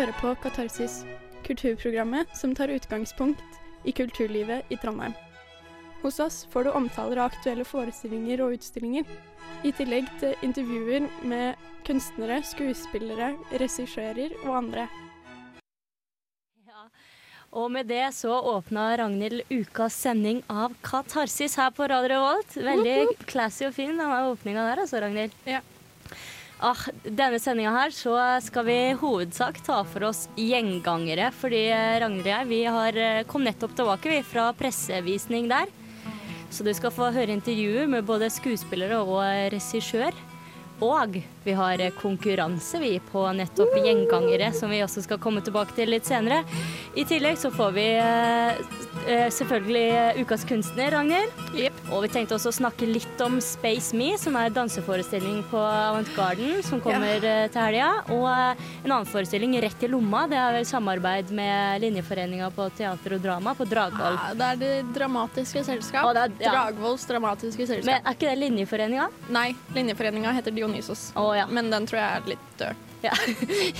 hører på Katarsis, kulturprogrammet som tar utgangspunkt i kulturlivet i Trondheim. Hos oss får du omtaler av aktuelle forestillinger og utstillinger, i tillegg til intervjuer med kunstnere, skuespillere, regissører og andre. Ja. Og med det så åpna Ragnhild ukas sending av Katarsis her på Radio Revolt. Veldig classy og fin den åpninga der, altså, Ragnhild. Ja. Ah, denne sendinga her så skal vi i hovedsak ta for oss gjengangere. Fordi eh, Ragnhild og jeg vi har, eh, kom nettopp tilbake vi, fra pressevisning der. Så du skal få høre intervjuer med både skuespillere og regissør. Og vi har konkurranse vi på nettopp gjengangere, som vi også skal komme tilbake til litt senere. I tillegg så får vi eh, eh, selvfølgelig Ukas kunstner, Ragnhild. Og vi tenkte også å snakke litt om Space Me, som er danseforestilling på Avant Garden som kommer ja. til helga. Og eh, en annen forestilling, Rett i lomma, det er vel samarbeid med Linjeforeninga på teater og drama på Dragvoll. Ja, det er Det Dramatiske Selskap. Det er- ja. Dragvolls Dramatiske Selskap. Men er ikke det Linjeforeninga? Nei, Linjeforeninga heter Dionysos. Ja. Men den tror jeg er litt død. Ja,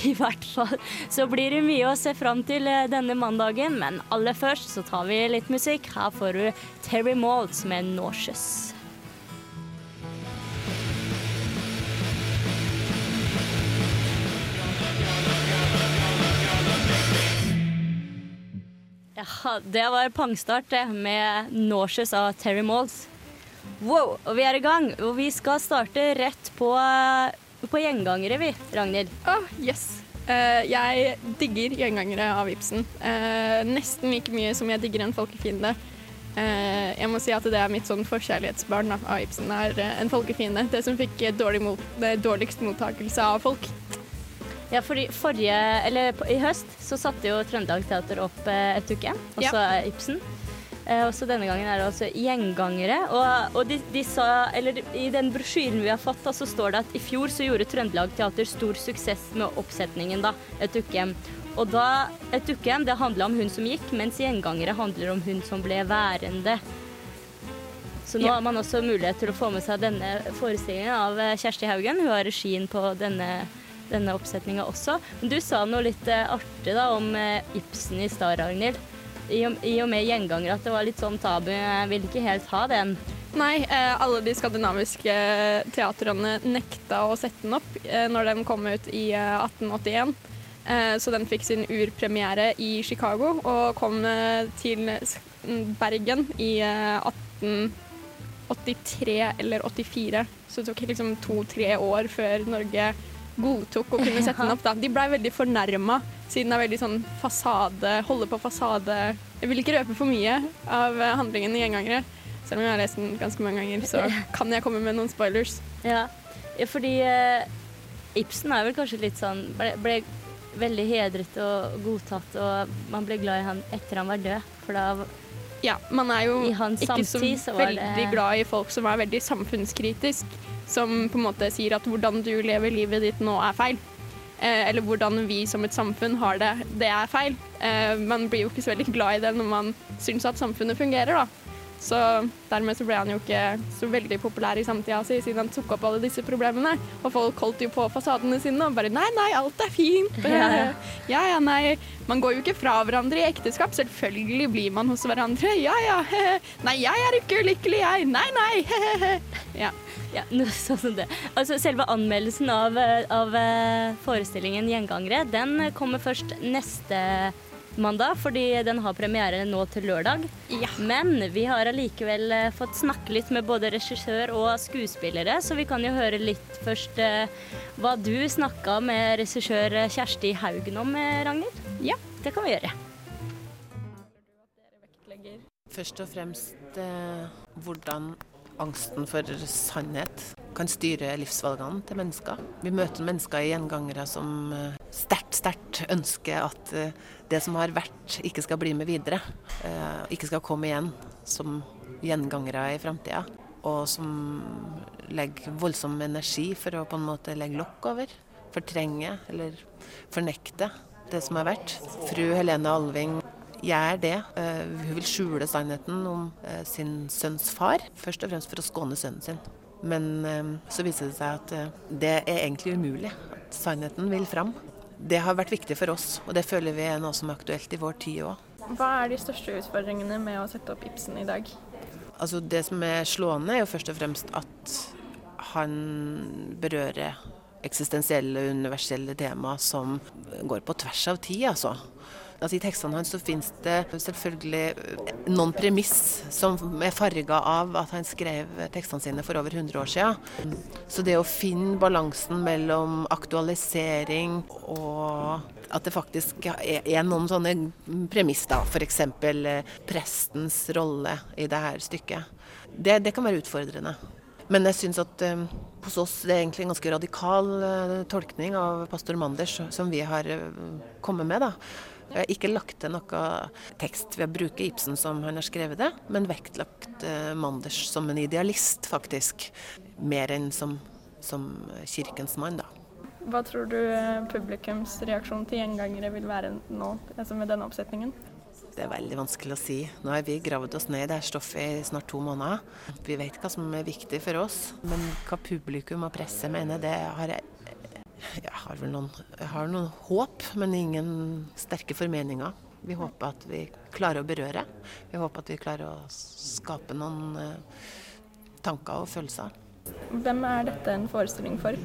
i hvert fall. Så blir det mye å se fram til eh, denne mandagen, men aller først så tar vi litt musikk. Her får du Terry Maltz med 'Nauseous'. Ja, det var pangstart, med 'Nauseous' av Terry Maltz. Wow, og vi er i gang, og vi skal starte rett på, på gjengangere, vi, Ragnhild. Åh, yes. Uh, jeg digger gjengangere av Ibsen. Uh, nesten like mye som jeg digger en folkefiende. Uh, jeg må si at det er mitt sånn forkjærlighetsbarn av Ibsen, er en folkefiende. Det som fikk dårlig mot, dårligst mottakelse av folk. Ja, fordi forrige, eller I høst så satte jo Trøndelag Teater opp et uke, også Ibsen. Eh, også denne gangen er det altså gjengangere. Og, og de, de sa, eller i den brosjyren vi har fått, da, så står det at i fjor så gjorde Trøndelag Teater stor suksess med oppsetningen da, Et ukehjem. Og da Et ukehjem det handla om hun som gikk, mens gjengangere handler om hun som ble værende. Så nå Ja. har man også mulighet til å få med seg denne forestillingen av eh, Kjersti Haugen. Hun har regien på denne, denne oppsetninga også. Men du sa noe litt eh, artig da om eh, Ibsen i stad, Ragnhild. I og, I og med gjengangere at det var litt sånn tabu. Jeg ville ikke helt ha den. Nei, eh, alle de skandinaviske teatrene nekta å sette den opp eh, når den kom ut i eh, 1881. Eh, så den fikk sin urpremiere i Chicago og kom eh, til mm, Bergen i eh, 1883 eller 84. Så det tok liksom to-tre år før Norge godtok å kunne sette den opp. Da. De blei veldig fornærma, siden det er veldig sånn fasade, holde på fasade Jeg vil ikke røpe for mye av eh, handlingen i Gjengangere. Selv om jeg har lest den ganske mange ganger, så kan jeg komme med noen spoilers. Ja, ja fordi eh, Ibsen er vel kanskje litt sånn ble, ble veldig hedret og godtatt, og man ble glad i han etter han var død. For da Ja, man er jo ikke så samtid så veldig det- glad i folk som er veldig samfunnskritisk. Som på en måte sier at hvordan du lever livet ditt nå er feil. Eh, eller hvordan vi som et samfunn har det, det er feil. Eh, man blir jo ikke så veldig glad i det når man syns at samfunnet fungerer, da. Så dermed så ble han jo ikke så veldig populær i samtida si, siden han tok opp alle disse problemene. Og folk holdt jo på fasadene sine og bare nei, nei, alt er fint. Ja, ja. nei. Man går jo ikke fra hverandre i ekteskap. Selvfølgelig blir man hos hverandre. Ja, ja. Nei, jeg er ikke ulykkelig, jeg. Nei, nei. Ja. Ja, noe sånn som det. Altså, selve anmeldelsen av, eh, av eh, forestillingen 'Gjengangere' den kommer først neste mandag, fordi den har premiere nå til lørdag. Ja. Men vi har allikevel eh, fått snakke litt med både regissør og skuespillere, så vi kan jo høre litt først hva du snakka med regissør Kjersti Haugen om, Ragnhild. Ja. Det kan vi gjøre. Først og fremst eh, hvordan angsten for sannhet kan styre livsvalgene til mennesker. Vi møter mennesker i gjengangere som eh, sterkt, sterkt ønsker at eh, det som har vært, ikke skal bli med videre. Eh, ikke skal komme igjen som gjengangere i framtida. Og som legger voldsom energi for å på en måte legge lokk over. Fortrenge eller fornekte det som har vært. Fru Helene Alving gjør det. Eh, hun vil skjule sannheten om eh, sin sønns far, først og fremst for å skåne sønnen sin. Men eh, så viser det seg at det er egentlig umulig. At sannheten vil fram. det har vært viktig for oss, og det føler vi er noe som er aktuelt i vår tid òg. Hva er de største utfordringene med å sette opp Ibsen i dag? Altså Det som er slående, er jo først og fremst at han berører eksistensielle, universelle tema som går på tvers av tid, altså. Altså, I tekstene hans så finnes det selvfølgelig noen premiss som er farga av at han skrev tekstene sine for over 100 år siden. Så det å finne balansen mellom aktualisering og at det faktisk er noen sånne premiss, da. F.eks. prestens rolle i det her stykket. Det, det kan være utfordrende. Men jeg syns at um, hos oss det er egentlig en ganske radikal uh, tolkning av pastor Manders som vi har uh, kommet med. da. Jeg har ikke lagt til noe tekst ved å bruke Ibsen som han har skrevet det, men vektlagt uh, Manders som en idealist, faktisk. Mer enn som, som kirkens mann, da. Hva tror du publikums reaksjon til gjengangere vil være nå, altså med denne oppsetningen? Det er veldig vanskelig å si. Nå har vi gravd oss ned i dette stoffet i snart to måneder. Vi vet hva som er viktig for oss, men hva publikum og presse mener, det har jeg jeg har vel noen, har noen håp, men ingen sterke formeninger. Vi håper at vi klarer å berøre. Vi håper at vi klarer å skape noen uh, tanker og følelser. Hvem er dette en forestilling for?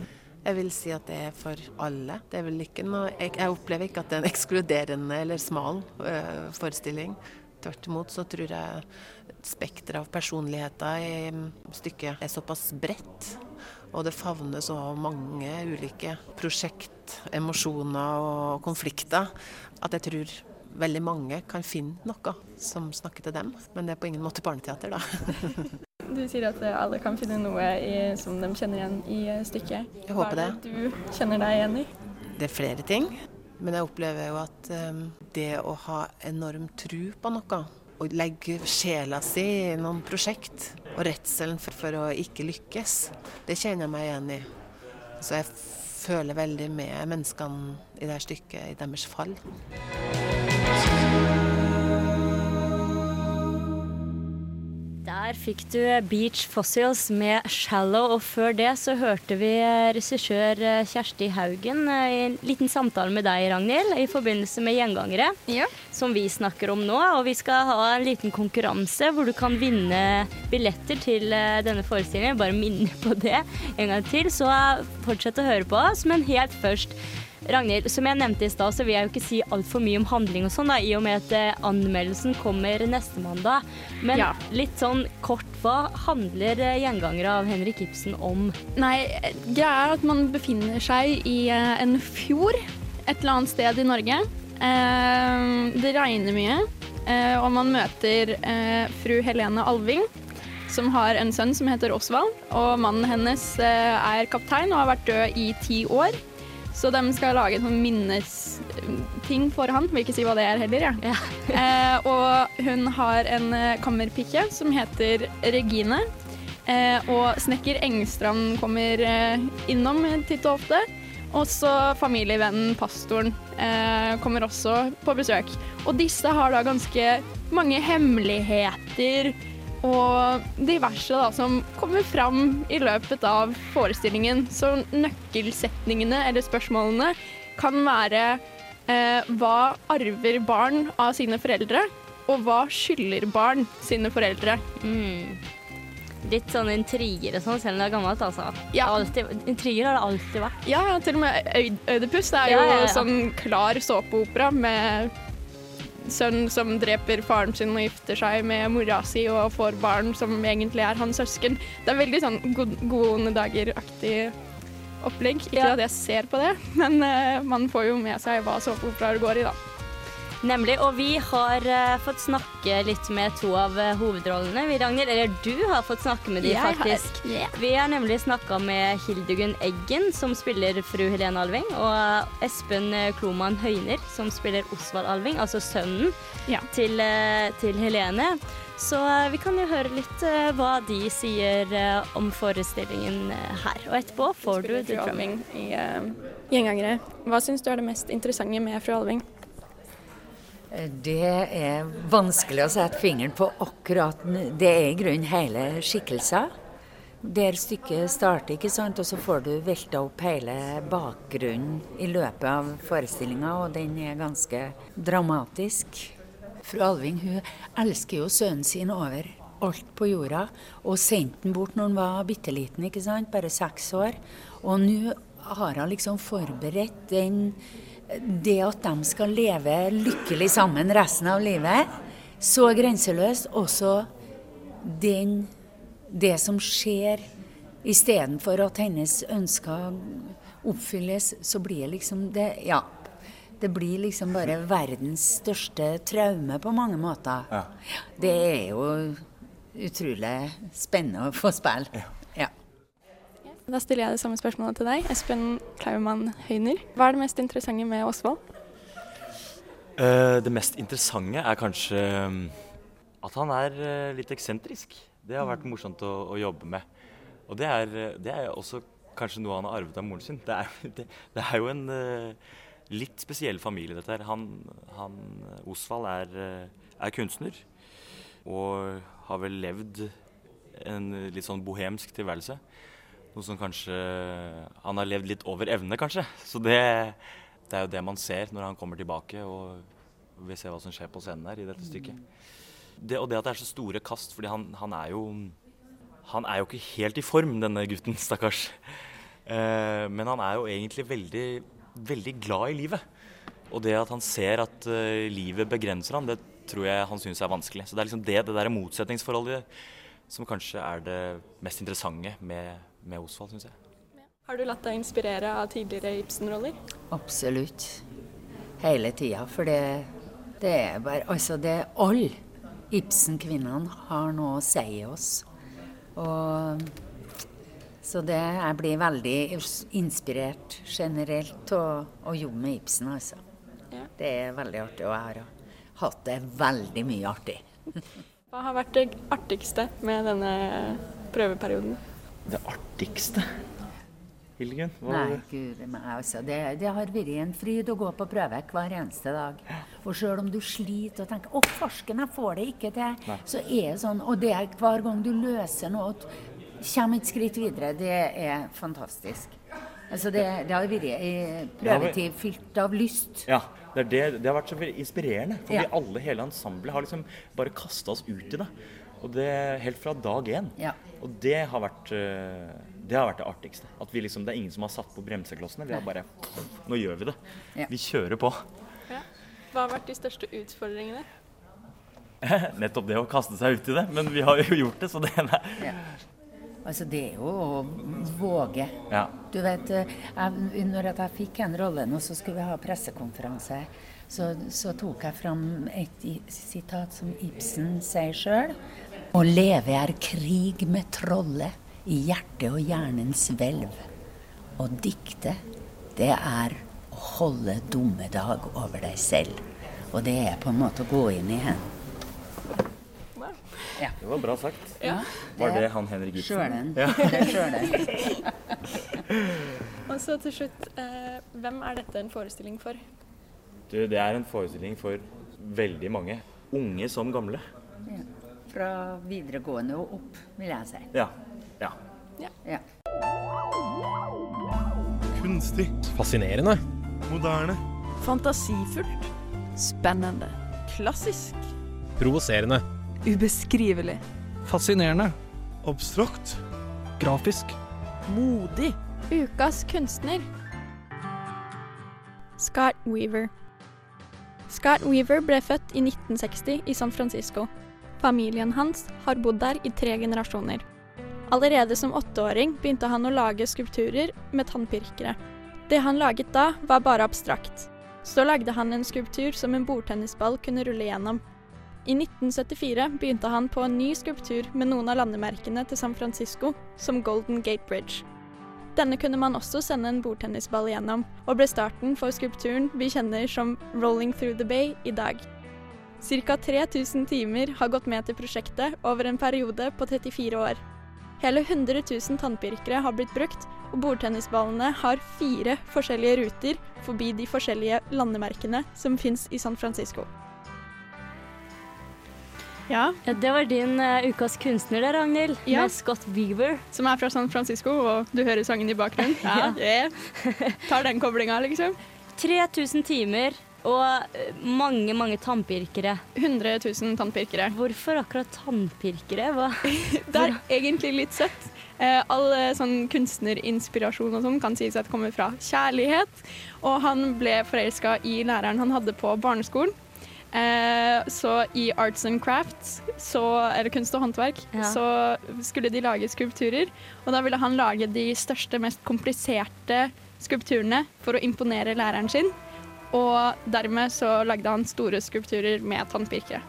Jeg vil si at det er for alle. Det er vel ikke noe, jeg, jeg opplever ikke at det er en ekskluderende eller smal øh, forestilling. Tvert imot så tror jeg spekteret av personligheter i stykket er såpass bredt. Og det favner så mange ulike prosjekt, emosjoner og konflikter at jeg tror veldig mange kan finne noe som snakker til dem. Men det er på ingen måte barneteater, da. Du sier at alle kan finne noe i, som de kjenner igjen i stykket. Jeg håper det. Hva er det du kjenner deg igjen i? Det er flere ting. Men jeg opplever jo at um, det å ha enorm tro på noe, og legge sjela si i noen prosjekt, og redselen for, for å ikke lykkes, det kjenner jeg meg igjen i. Så jeg føler veldig med menneskene i det stykket, i deres fall. Der fikk du Beach Fossils med 'Shallow', og før det så hørte vi regissør Kjersti Haugen i en liten samtale med deg, Ragnhild, i forbindelse med Gjengangere, ja. som vi snakker om nå. Og vi skal ha en liten konkurranse hvor du kan vinne billetter til denne forestillingen. Bare minne på det en gang til, så fortsett å høre på oss. Men helt først Ragnhild, som jeg nevnte i stad, så vil jeg jo ikke si altfor mye om handling og sånn, da, i og med at eh, anmeldelsen kommer neste mandag. Men ja. litt sånn kort, hva handler eh, 'Gjengangere' av Henrik Ibsen om? Nei, greia er at man befinner seg i eh, en fjord et eller annet sted i Norge. det regner mye, og man møter fru Helene Alving som har en sønn som heter Osvald. Og mannen hennes er kaptein og har vært død i ti år. Så de skal lage en sånn minnesting for han. Vil ikke si hva det er heller, ja. ja. eh, og hun har en kammerpikke som heter Regine. Eh, og snekker Engstrand kommer eh, innom titt og ofte. Også familievennen pastoren eh, kommer også på besøk. Og disse har da ganske mange hemmeligheter og diverse da, som kommer fram i løpet av forestillingen. Så nøkkelsetningene eller spørsmålene kan være eh, hva arver barn av sine foreldre, og hva skylder barn sine foreldre? Mm. Litt sånn intriger og sånn, selv om det er gammelt, altså. Ja. Altid, intriger har det alltid vært. Ja, til og med Øydipus er jo ja, ja, sånn klar såpeopera med sønn som dreper faren sin og gifter seg med mora si og får barn som egentlig er hans søsken. Det er veldig sånn gode dager-aktig opplegg. Ikke ja. at jeg ser på det, men uh, man får jo med seg hva såpeoperaer går i, da. Nemlig. Og vi har uh, fått snakke litt med to av uh, hovedrollene. Vi, Ragnhild, eller du har fått snakke med dem, faktisk. Har, yeah. Vi har nemlig snakka med Hildegunn Eggen, som spiller fru Helene Alving, og Espen Kloman Høyner, som spiller Osvald Alving, altså sønnen ja. til, uh, til, Helene. Så vi kan jo høre litt hva de sier om forestillingen her. Og etterpå får du Fru Alving i Gjengangere. Hva syns du er det mest interessante med fru Alving? Det er vanskelig å sette fingeren på akkurat Det er i grunnen hele skikkelser. der stykket starter, ikke sant, og så får du velta opp hele bakgrunnen i løpet av forestillinga, og den er ganske dramatisk. Fru Alving hun elsker jo sønnen sin over alt på jorda, og sendte den bort når han var bitte liten, ikke sant, bare seks år. Og nå har hun liksom forberedt den, det at de skal leve lykkelig sammen resten av livet, så grenseløst. Også den, det som skjer istedenfor at hennes ønsker oppfylles, så blir liksom det Ja. Det blir liksom bare verdens største traume på mange måter. Ja. Det er jo utrolig spennende å få spille. Ja. Da stiller jeg det samme spørsmålet til deg, Espen Klaumann Høyner. Hva er det mest interessante med Osvald? Eh, det mest interessante er kanskje mm, at han er eh, litt eksentrisk. Det har vært morsomt å, å jobbe med. Og det er, eh, det er også kanskje noe han har arvet av moren sin. Det er, det, det er jo en litt spesiell familie, dette her. Han, han Osvald er, er kunstner og har vel levd en litt sånn bohemsk tilværelse. Noe som kanskje Han har levd litt over evne, kanskje. Så det, det er jo det man ser når han kommer tilbake og vil se hva som skjer på scenen her i dette stykket. Det, og det at det er så store kast, fordi han, han er jo Han er jo ikke helt i form, denne gutten, stakkars. Eh, men han er jo egentlig veldig, veldig glad i livet. Og det at han ser at uh, livet begrenser han, det tror jeg han syns er vanskelig. Så det er liksom det, det der motsetningsforholdet som kanskje er det mest interessante med, med Osvald, syns jeg. Har du latt deg inspirere av tidligere Ibsen-roller? Absolutt. Hele tida. For det, det er bare Altså, det er alle Ibsen-kvinnene har noe å si oss. Og så det, jeg blir veldig inspirert generelt å, å jobbe med Ibsen, altså. Ja. Det er veldig artig, og jeg har hatt det veldig mye artig. Hva har vært det artigste med denne prøveperioden? Det artigste Hildegunn? Nei, meg, altså. Det, det har vært en fryd å gå på prøve hver eneste dag. Og sjøl om du sliter og tenker 'Å, farsken, jeg får det ikke til', Nei. så er det sånn. Og det er hver gang du løser noe, kommer et skritt videre. Det er fantastisk. Altså, det, det har vært ei prøvetid fylt av lyst. Ja, det, det, det har vært så inspirerende. For Ja. vi alle, hele ensemblet, har liksom bare kasta oss ut i det. Og det helt fra dag én. Ja. Og det har vært eh, det har vært det artigste. At vi liksom, Det er ingen som har satt på bremseklossene. Vi har bare Nå gjør vi det. Ja. Vi kjører på. Hva har vært de største utfordringene? Nettopp det å kaste seg ut i det. Men vi har jo gjort det, så det er Ja. Altså, det er jo å våge. Ja. Du vet, eh, jeg, når at jeg fikk en rolle nå, så skulle vi ha pressekonferanse. Så, så tok jeg fram et sitat som Ibsen sier sjøl. Å leve er krig med trollet i hjertet og hjernens hvelv. Å dikte, det er å holde dummedag over deg selv. Og det er på en måte å gå inn i henne. Det var bra sagt. Ja. Var det han Henrik Ibsen? Sjølen. Ja. Det er sjølen. Og så til slutt, eh, hvem er dette en forestilling for? Du, det er en forestilling for veldig mange. Unge som gamle. Ja. Fra videregående og opp, vil jeg si. Ja. ja. Ja. ja. Kunstig. Fascinerende. Moderne. Fantasifullt. Spennende. Klassisk. Provoserende. Ubeskrivelig. Fascinerende. Abstrakt. Grafisk. Modig. Ukas kunstner. Scott Weaver. Scott Weaver ble født i 1960 i San Francisco. Familien hans har bodd der i tre generasjoner. Allerede som åtteåring begynte han å lage skulpturer med tannpirkere. Det han laget da, var bare abstrakt. Så lagde han en skulptur som en bordtennisball kunne rulle gjennom. I 1974 begynte han på en ny skulptur med noen av landemerkene til San Francisco, som Golden Gate Bridge. Denne kunne man også sende en bordtennisball gjennom, og ble starten for skulpturen vi kjenner som Rolling Through the Bay i dag. Ca. 3000 timer har gått med til prosjektet over en periode på 34 år. Hele 100 000 tannpirkere har blitt brukt, og bordtennisballene har fire forskjellige ruter forbi de forskjellige landemerkene som fins i San Francisco. Ja, Ja, det var din uh, ukas kunstner der, Ragnhild. Ja. Med Scott Beaver. Som er fra San Francisco, og du hører sangen i bakgrunnen. Ja, yeah. tar den koblinga, liksom. 3000 timer og eh, mange, mange tannpirkere. 100 000 tannpirkere. Hvorfor akkurat tannpirkere? Hva? Det er egentlig litt søtt. Eh, all eh, sånn kunstnerinspirasjon og sånn kan sies at kommer fra kjærlighet. Og han ble forelska i læreren han hadde på barneskolen. Så i Arts and Crafts, så, eller kunst og håndverk, Ja. så skulle de lage skulpturer. Og da ville han lage de største, mest kompliserte skulpturene for å imponere læreren sin. Og dermed så lagde han store skulpturer med tannpirkere.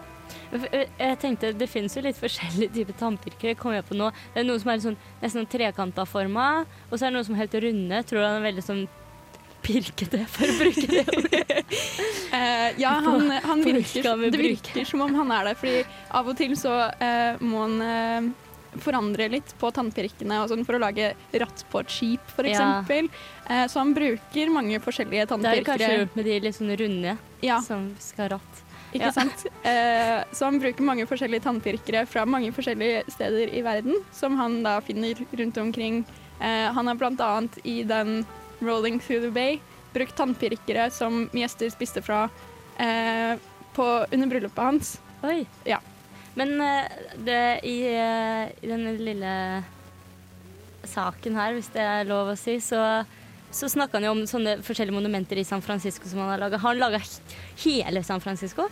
Jeg tenkte Det finnes jo litt forskjellige typer tannpirkere. kom jeg på nå. Det er noen som er sånn, nesten sånn trekanta forma, og så er det noen som er helt runde. Tror du han er veldig sånn pirkete, for å bruke det ordet? uh, ja, han, han virker, det virker som om han er det, fordi av og til så uh, må han eh, forandre litt på tannpirkene og sånn for å lage ratt på et skip, for Ja. Eh, så han bruker mange forskjellige tannpirkere. Det er kanskje med de litt sånn runde Ja, som skal ratt. ikke ja. sant? Eh, så han bruker mange forskjellige tannpirkere fra mange forskjellige steder i verden, som han da finner rundt omkring. Eh, han har blant annet i den Rolling Through the Bay brukt tannpirkere som gjester spiste fra på, under bryllupet hans. Oi. Ja. Men eh, det, i, eh, i denne lille saken her, hvis det er lov å si, så, så snakka han jo om sånne forskjellige monumenter i San Francisco som han har laga. Har han laga hele San Francisco?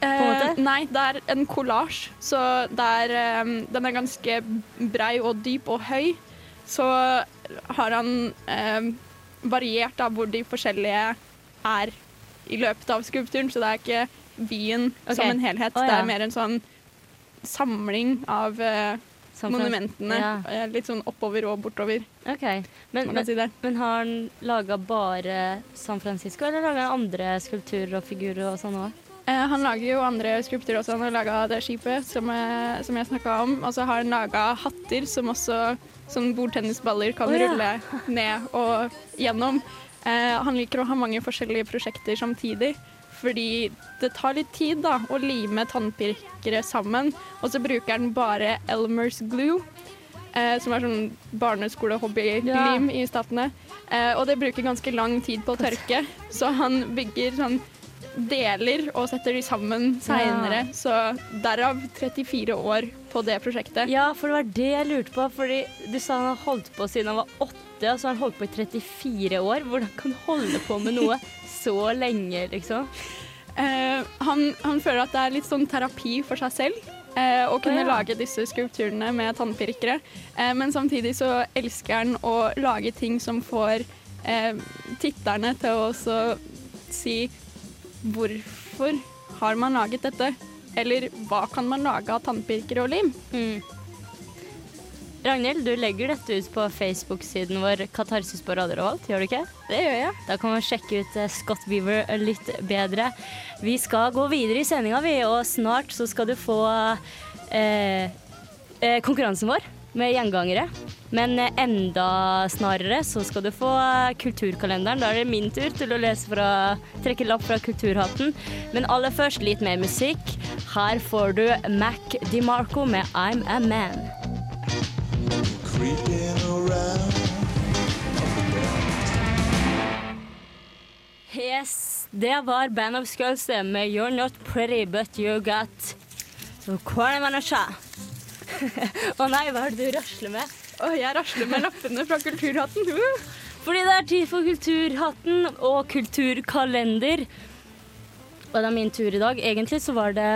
Eh, nei, det er en kollasj, så er, um, den er ganske brei og dyp og høy. Så har han um, variert da hvor de forskjellige er i løpet av skulpturen, så det er ikke byen okay. som en helhet. Å, Det er mer en sånn samling av eh, monumentene. Ja. eh, Litt sånn oppover og bortover, OK. Men, men, si men har han laga bare San Francisco, eller lager han andre skulpturer og figurer og sånn òg? Eh, han lager jo andre skulpturer også. Han har laga det skipet som, jeg- som jeg snakka om. Og så har han laga hatter som også sånn bordtennisballer kan oh, ja. rulle ned og gjennom. Eh, han liker å ha mange forskjellige prosjekter samtidig. Fordi det tar litt tid da, å lime tannpirkere sammen. Og så bruker han bare Elmers glue, eh, som er sånn barneskole-hobbylim i statene. Eh, og det bruker ganske lang tid på å tørke, så han bygger sånn deler og setter de sammen seinere. Så derav 34 år på det prosjektet. Ja, for det var det jeg lurte på. Fordi du sa han har holdt på siden han var åtte, og så har han holdt på i 34 år. Hvordan kan du holde på med noe så lenge, liksom? Eh, han, han føler at det er litt sånn terapi for seg selv. eh, å kunne oh, ja. lage disse skulpturene med tannpirkere. Eh, men samtidig så elsker han å lage ting som får eh, titterne til å også si hvorfor har man laget dette? Eller hva kan man lage av tannpirkere og lim? Mm. Ragnhild, du legger dette ut på Facebook-siden vår Katarsis på Radio Revolt, gjør du ikke? Det gjør jeg. Da kan vi sjekke ut eh, Scott Beaver litt bedre. Vi skal gå videre i sendinga, vi, og snart så skal du få eh, eh, konkurransen vår med gjengangere. Men eh, enda snarere så skal du få eh, kulturkalenderen. Da er det min tur til å lese fra, trekke lapp fra Kulturhatten. Men aller først litt mer musikk. Her får du Mac DiMarco med I'm a Man. Yes, det var Band of Skulls med You're Not Pretty But You Got So Å Å nei, hva er det du rasler med? Oh, jeg rasler med lappene fra Kulturhatten. Fordi det er tid for Kulturhatten og kulturkalender. Og det er min tur i dag. Egentlig så var det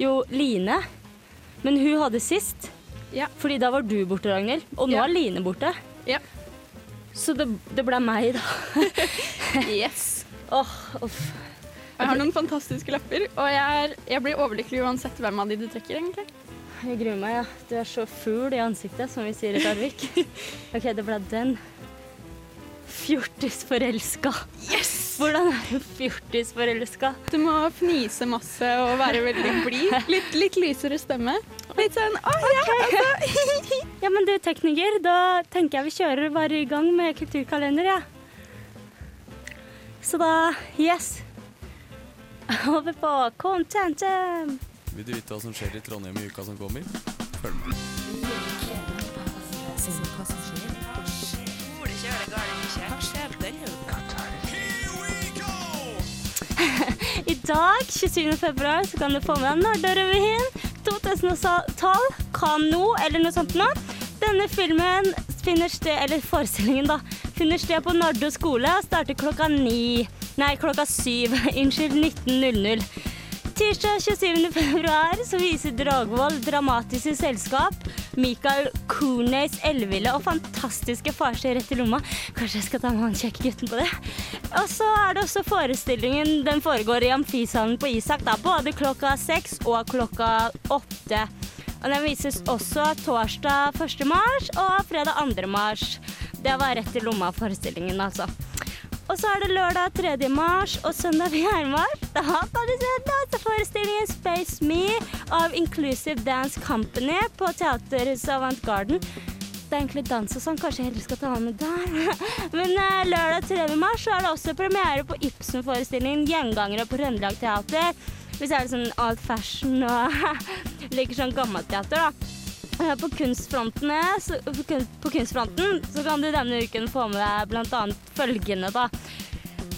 jo Line. Men hun hadde sist. Ja. Fordi da var du borte, Ragnhild. Og nå Ja. er Line borte. Ja. Så det, det ble meg, da. Yes. Åh, uff. Jeg har noen fantastiske lapper, og jeg, er, jeg blir overlykkelig uansett hvem av de du trekker, egentlig. Jeg gruer meg, ja. Du er så fugl i ansiktet, som vi sier i Larvik. OK, det ble den. Fjortisforelska. Yes! Hvordan er du fjortisforelska? Du må fnise masse og være veldig blid. Litt, litt lysere stemme. Litt sånn Å ja, altså. Ja, men du, tekniker, da tenker jeg vi kjører bare i gang med kulturkalender, ja. Så da, yes. Over på contentum. Vil du vite hva som skjer i Trondheim i uka som kommer? Følg med. I dag, 27. februar, så kan du få med deg Nardo-revyen 2012, Kano, eller noe sånt noe. Denne filmen finner sted, eller forestillingen da, finner sted på Nardo skole og starter klokka ni. Nei, klokka syv. Unnskyld, 19.00. Tirsdag 27. februar så viser Dragvoll Dramatiske Selskap Mikael Kunes elleville og fantastiske farse rett i lomma. Kanskje jeg skal ta med han kjekke gutten på det. Og så er det også forestillingen. Den foregår i Amfisalen på Isak, da, både klokka seks og klokka åtte. Og Den vises også torsdag 1. mars og fredag 2. mars. Det var rett i lomma-forestillingen, altså. Og så er det lørdag 3. mars og søndag 4. mars. Da kan du se danseforestillingen Space Me av Inclusive Dance Company på Teaterhuset Avant Garden. Det er egentlig dans og sånn, kanskje jeg heller skal ta med der. Men eh, lørdag 3. mars er det også premiere på Ibsen-forestillingen Gjengangere på Røndelag Teater. Hvis er sånn alt fashion og liker sånn gammelteater, da. Eh, På, kunstfronten, så, på, kunstfronten så kan du denne uken få med deg bl.a. følgende, da.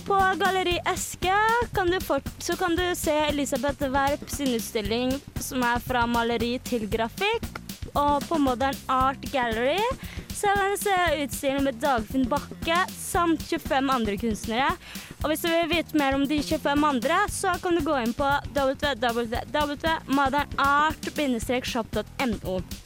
På Galleri Eske kan du fort, så kan du se Elisabeth Werp sin utstilling som er fra maleri til grafikk. Og på Modern Art Gallery så kan du se utstilling med Dagfinn Bakke samt 25 andre kunstnere. Og hvis du vil vite mer om de 25 andre, så kan du gå inn på www.modernart-shop.no.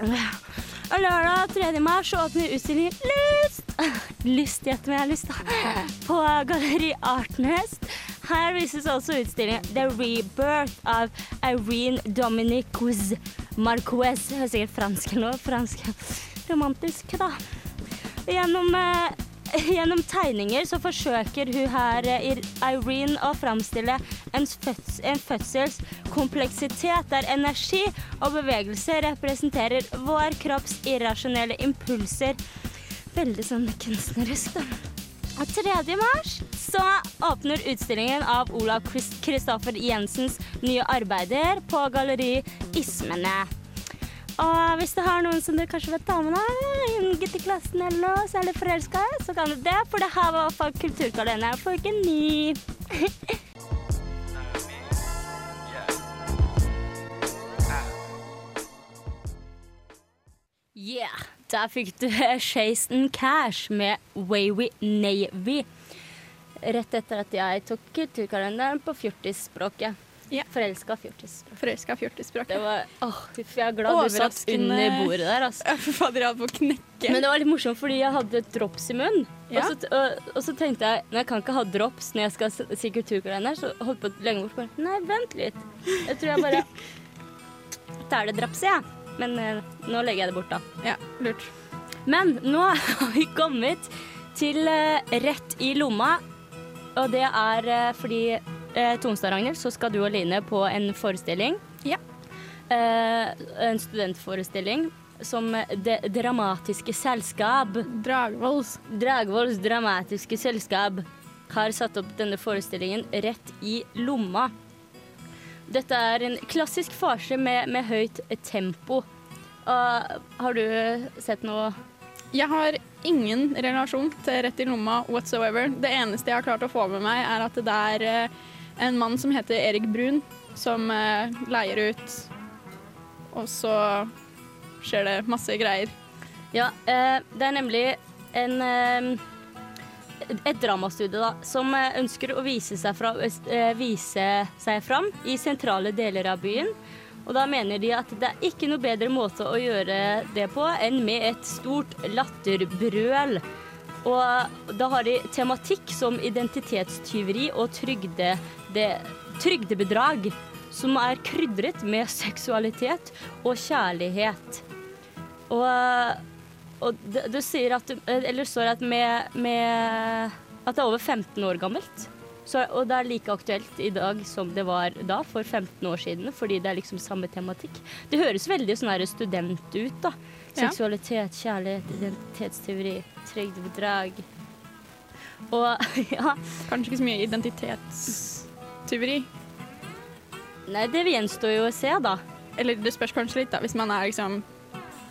Og lørdag 3. mars åpner utstillingen Lyst! Lyst, gjett om jeg har lyst, da. På Galleri Artnest. Her vises også utstillingen The Rebirth av Irene Dominiquez Marquez. Det er sikkert fransk eller noe. Fransk. Romantisk, da. Gjennom, eh, gjennom tegninger så forsøker hun her, eh, Irene, å framstille en, føds, en fødsels kompleksitet der energi og bevegelse representerer vår kropps irrasjonelle impulser. Veldig sånn kunstnerisk, da. Og 3. mars så åpner utstillingen av Olav Kristoffer Jensens nye arbeider på Galleri Ismene. Og hvis du har noen som du kanskje vet med deg, en gutt i klassen eller noe, så er i, så kan du det, for det her var fall kulturkalenderen for uke ni. Yeah, der fikk du Chaston Cash med Wavy Navy. Rett etter at jeg tok kulturkalenderen på fjortisspråket. Ja. Forelska fjortisspråk. Forelska fjortisspråket. Det var, åh, jeg er glad du satt Overraskende- under bordet der. Altså. Fader, jeg hadde på å knekke. Men det var litt morsomt fordi jeg hadde drops i munnen. Ja. Og, så, og, og så tenkte jeg nei, jeg kan ikke ha drops når jeg skal si kulturkalender. Så holdt på lenge bort bare Nei, vent litt. Jeg tror jeg bare tar det dropset, jeg. Men eh, nå legger jeg det bort, da. Ja, lurt. Men nå har vi kommet til eh, Rett i lomma. Og det er eh, fordi eh, Tonstad, Ragnhild, så skal du og Line på en forestilling. Ja. Eh, en studentforestilling som Det Dramatiske Selskap. Dragvolls. Dragvolls Dramatiske Selskap har satt opp denne forestillingen Rett i lomma. Dette er en klassisk farse med, med høyt tempo. Og har du sett noe Jeg har ingen relasjon til Rett i lomma whatsoever. Det eneste jeg har klart å få med meg, er at det er eh, en mann som heter Erik Brun, som eh, leier ut. Og så skjer det masse greier. Ja, eh, det er nemlig en eh, et dramastudie da, som ønsker å vise seg, fra, vise seg fram i sentrale deler av byen. Og da mener de at det er ikke noe bedre måte å gjøre det på enn med et stort latterbrøl. Og da har de tematikk som identitetstyveri og trygde, det, trygdebedrag, som er krydret med seksualitet og kjærlighet. Og, og det, det sier at Eller står at med, med At det er over 15 år gammelt. Så, og det er like aktuelt i dag som det var da, for 15 år siden, fordi det er liksom samme tematikk. Det høres veldig sånn her student ut, da. Seksualitet, kjærlighet, identitetsteori, trygdebedrag. Og ja Kanskje ikke så mye identitetstyveri. Nei, det gjenstår jo å se, da. Eller det spørs kanskje litt, da. Hvis man er liksom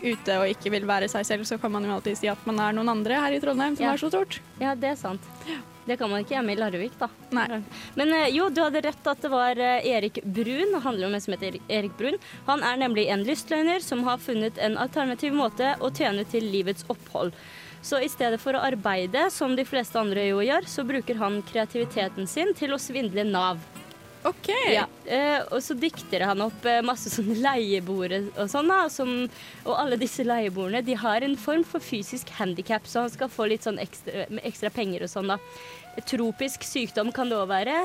ute og ikke vil være seg selv, så kan man jo alltid si at man er noen andre her i Trondheim som Ja. er så stort. Ja, det er sant. Det kan man ikke hjemme i Larvik, da. Nei. Men eh, jo, du hadde rett at det var eh, Erik Brun. Det handler om en som heter Erik Brun. Han er nemlig en lystløgner som har funnet en alternativ måte å tjene til livets opphold. Så i stedet for å arbeide, som de fleste andre jo gjør, så bruker han kreativiteten sin til å svindle Nav. OK. Ja, eh, og så dikter han opp eh, masse sånne leieboere og sånn. Som, og alle disse leieboerne de har en form for fysisk handikap, så han skal få litt sånn ekstra, ekstra penger og sånn, da. Tropisk sykdom kan det òg være.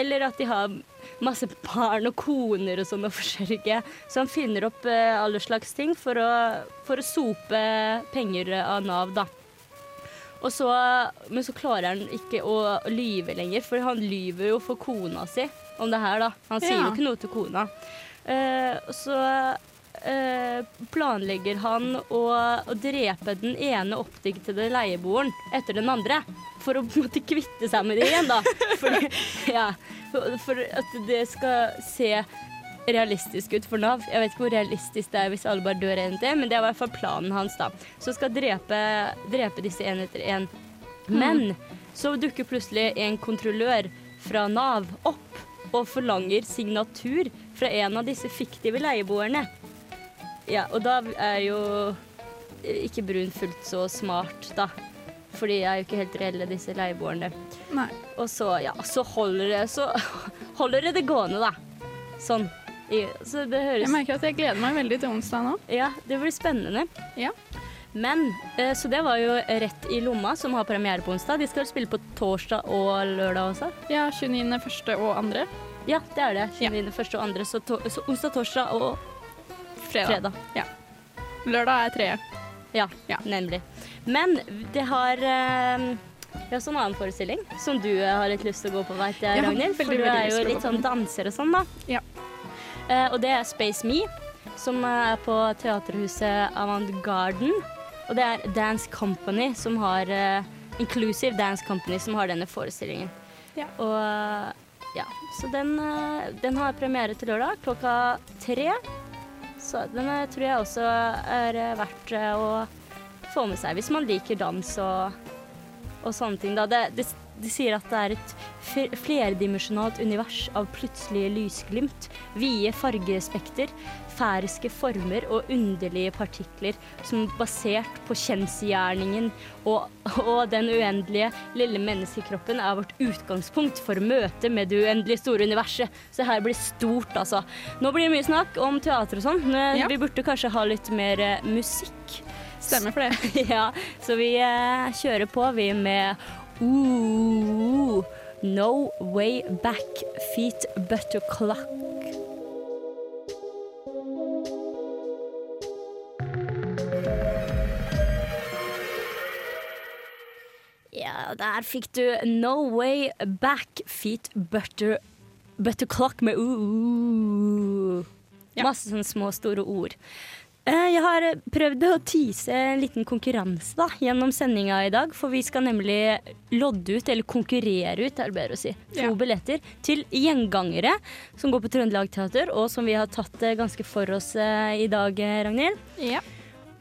Eller at de har masse barn og koner og sånn å forsørge. Så han finner opp eh, alle slags ting for å, for å sope penger av Nav, da. Og så, men så klarer han ikke å lyve lenger, for han lyver jo for kona si om det her, da. Han sier Ja. jo ikke noe til kona. Uh, så uh, planlegger han å, å drepe den ene oppdiktede leieboeren etter den andre. For å på en måte kvitte seg med det igjen, da. For, ja, for at det skal se realistisk ut for Nav. Jeg vet ikke hvor realistisk det er hvis alle bare dør en til, men det er i hvert fall planen hans, da. Så skal drepe, drepe disse en etter en. Men så dukker plutselig en kontrollør fra Nav opp og forlanger signatur fra en av disse fiktive leieboerne. Ja, og da er jo ikke Brun fullt så smart, da. For de er jo ikke helt reelle, disse leieboerne. Nei. Og så, ja, så holder det, så holder det det gående, da. Sånn. Så det høres Jeg merker at jeg gleder meg veldig til onsdag nå. Ja, det blir spennende. Ja. Men, eh, så det var jo Rett i lomma, som har premiere på onsdag. De skal spille på torsdag og lørdag også. Ja, 29. første og andre. Ja, det er det. 29. første og andre. Så, to, så onsdag, torsdag og Fredag. fredag. Lørdag er tredje. Ja, Ja. nemlig. Men det har eh, vi har også en annen forestilling som du eh, har litt lyst til å gå på, veit jeg, Ragnhild. For du er jo litt sånn danser og sånn, da. Ja. Eh, og det er Space Me, som eh, er på teaterhuset Avantgarden. Og det er Dance Company som har eh, Inclusive Dance Company som har denne forestillingen. Ja. Og ja, så den, den har premiere til lørdag klokka tre. Så den tror jeg også er verdt å få med seg hvis man liker dans og, og sånne ting. Da. Det, det, de sier at det er et flerdimensjonalt univers av plutselige lysglimt, vide fargespekter, færiske former og underlige partikler som er basert på kjensgjerningen og, og den uendelige lille menneskekroppen er vårt utgangspunkt for møtet med det uendelige store universet. Så her blir stort, altså. Nå blir det mye snakk om teater og sånn, Ja. vi burde kanskje ha litt mer eh, musikk. Stemmer for det. ja, så vi eh, kjører på, vi, med Ooh, No Way Back, Feet Butter Clock. Ja, der fikk du No Way Back, Feet Butter, Clock med uh. Ja. Masse sånne små, store ord. Eh, Jeg har prøvd å tease en liten konkurranse da, gjennom sendinga i dag. For vi skal nemlig lodde ut, eller konkurrere ut, er det bedre å si, to Ja. billetter til gjengangere som går på Trøndelag Teater, og som vi har tatt eh, ganske for oss eh, i dag, eh, Ragnhild. Ja.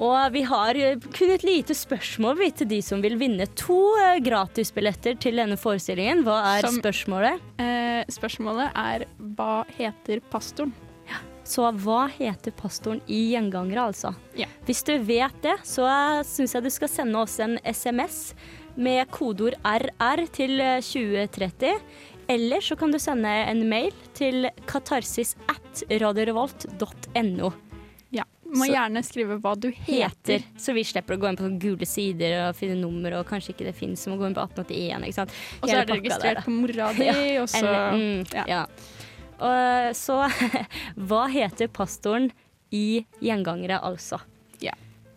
Og vi har eh, kun et lite spørsmål vi, til de som vil vinne to eh, gratisbilletter til denne forestillingen. Hva er Som- spørsmålet? Eh, spørsmålet er hva heter pastoren? Så hva heter pastoren i Gjengangere, altså? Ja. Hvis du vet det, så syns jeg du skal sende oss en SMS med kodeord RR til eh, 2030. Eller så kan du sende en mail til katarsis at radiorevolt.no. Ja. Må Så- gjerne skrive hva du heter. Heter. Så vi slipper å gå inn på gule sider og finne nummer, og kanskje ikke det fins, så må gå inn på 1881, ikke sant. Og så er det registrert der, på mora di, Ja. og så mm, ja. ja. Og så Hva heter pastoren i Gjengangere, altså? Ja.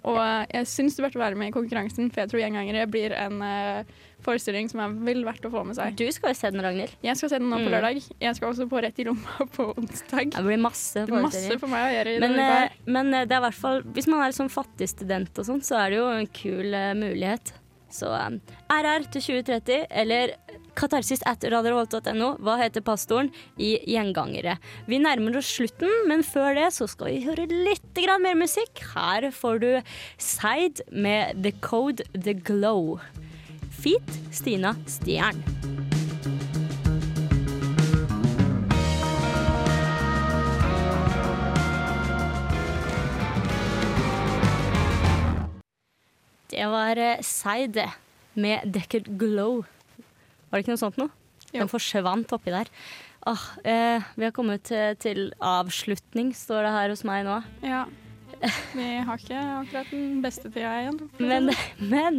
Og eh, jeg syns du burde være med i konkurransen, for jeg tror Gjengangere blir en eh, forestilling som er vel verdt å få med seg. Du skal jo se den, Ragnhild. Jeg skal se den nå på Mm. lørdag. Jeg skal også på Rett i lomma på onsdag. Det blir masse Det er masse for meg å gjøre i Men, denne eh, men eh, det er i hvert fall Hvis man er sånn fattig student og sånn, så er det jo en kul eh, mulighet. Så um, RR til 2030, eller katarsis at radiorevolt.no. Hva heter pastoren i Gjengangere? Vi nærmer oss slutten, men før det så skal vi høre litt mer musikk. Her får du Seid med The Code The Glow. Feat Stina Stjern. Det var eh, Seid med Deckard Glow. Var det ikke noe sånt noe? Den forsvant oppi der. Åh, eh, vi har kommet til, til avslutning, står det her hos meg nå. Ja. Vi har ikke akkurat den beste tida igjen. Men, men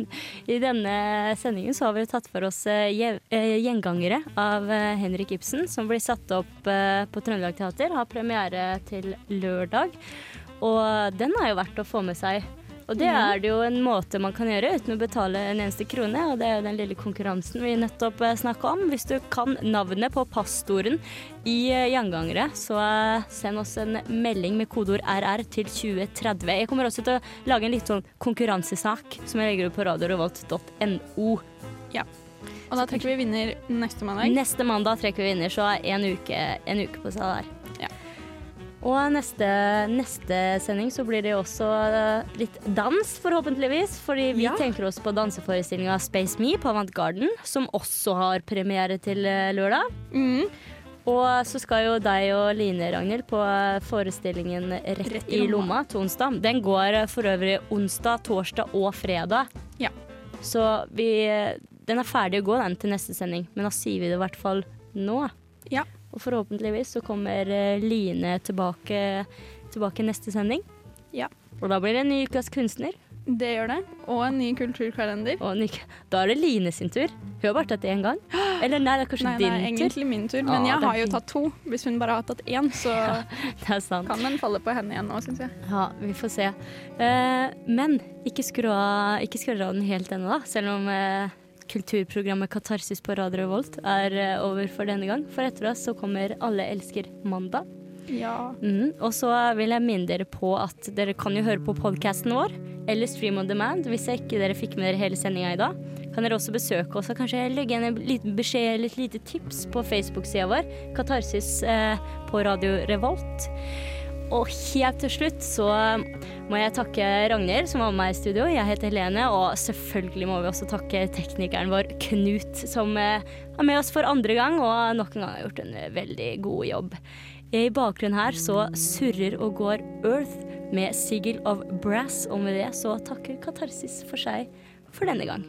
i denne sendingen så har vi tatt for oss eh, gje- eh, 'Gjengangere' av eh, Henrik Ibsen, som blir satt opp eh, på Trøndelag Teater. Har premiere til lørdag. Og den er jo verdt å få med seg. Og det Mhm. er det jo en måte man kan gjøre uten å betale en eneste krone, og det er jo den lille konkurransen vi nettopp snakka om. Hvis du kan navnet på pastoren i eh, Gjengangere, så eh, send oss en melding med kodeord RR til 2030. Jeg kommer også til å lage en litt sånn konkurransesak som jeg legger ut på radiorevolt.no. Ja. Og da trekker vi vinner neste mandag. Neste mandag trekker vi vinner, så en uke, en uke på seg der. Og neste, neste sending så blir det også eh, litt dans, forhåpentligvis. Fordi vi Ja. tenker oss på danseforestillinga Space Me på Avant Garden, som også har premiere til eh, lørdag. Mm. Og så skal jo deg og Line, Ragnhild, på forestillingen Rett, Rett i i lomma lomma. til onsdag. Den går eh, for øvrig onsdag, torsdag og fredag. Ja. Så vi Den er ferdig å gå, den, til neste sending. Men da sier vi det i hvert fall nå. Ja. Og forhåpentligvis så kommer eh, Line tilbake, tilbake neste sending. Ja. Og da blir det en ny ukas kunstner. Det gjør det. Og en ny kulturkalender. Ny, da er det Line sin tur. Hun har bare tatt én gang. Eller nei, det er kanskje Nei, det er tur. egentlig min tur, men Ah, jeg har jo tatt to. Hvis hun bare har tatt én, så Det sant. kan den falle på henne igjen nå, syns jeg. Ja, vi får se. Uh, men ikke skru av, den helt ennå, da. Selv om kulturprogrammet Katarsis på Radio Revolt er eh, over for denne gang. For etter oss så kommer Alle elsker mandag. Ja. Mm, Og så vil jeg minne dere på at dere kan jo høre på podkasten vår, eller Stream on demand, hvis ikke dere fikk med dere hele sendinga i dag. Kan dere også besøke oss og kanskje legge igjen en liten beskjed eller et lite tips på Facebook-sida vår, Katarsis eh, på Radio Revolt. Og helt til slutt så må jeg takke Ragnhild som var med meg i studio. Jeg heter Helene, og selvfølgelig må vi også takke teknikeren vår Knut, som eh, er med oss for andre gang og nok en gang har gjort en veldig god jobb. I bakgrunnen her så surrer og går Earth med Sigil of Brass, og med det så takker Katarsis for seg for denne gang.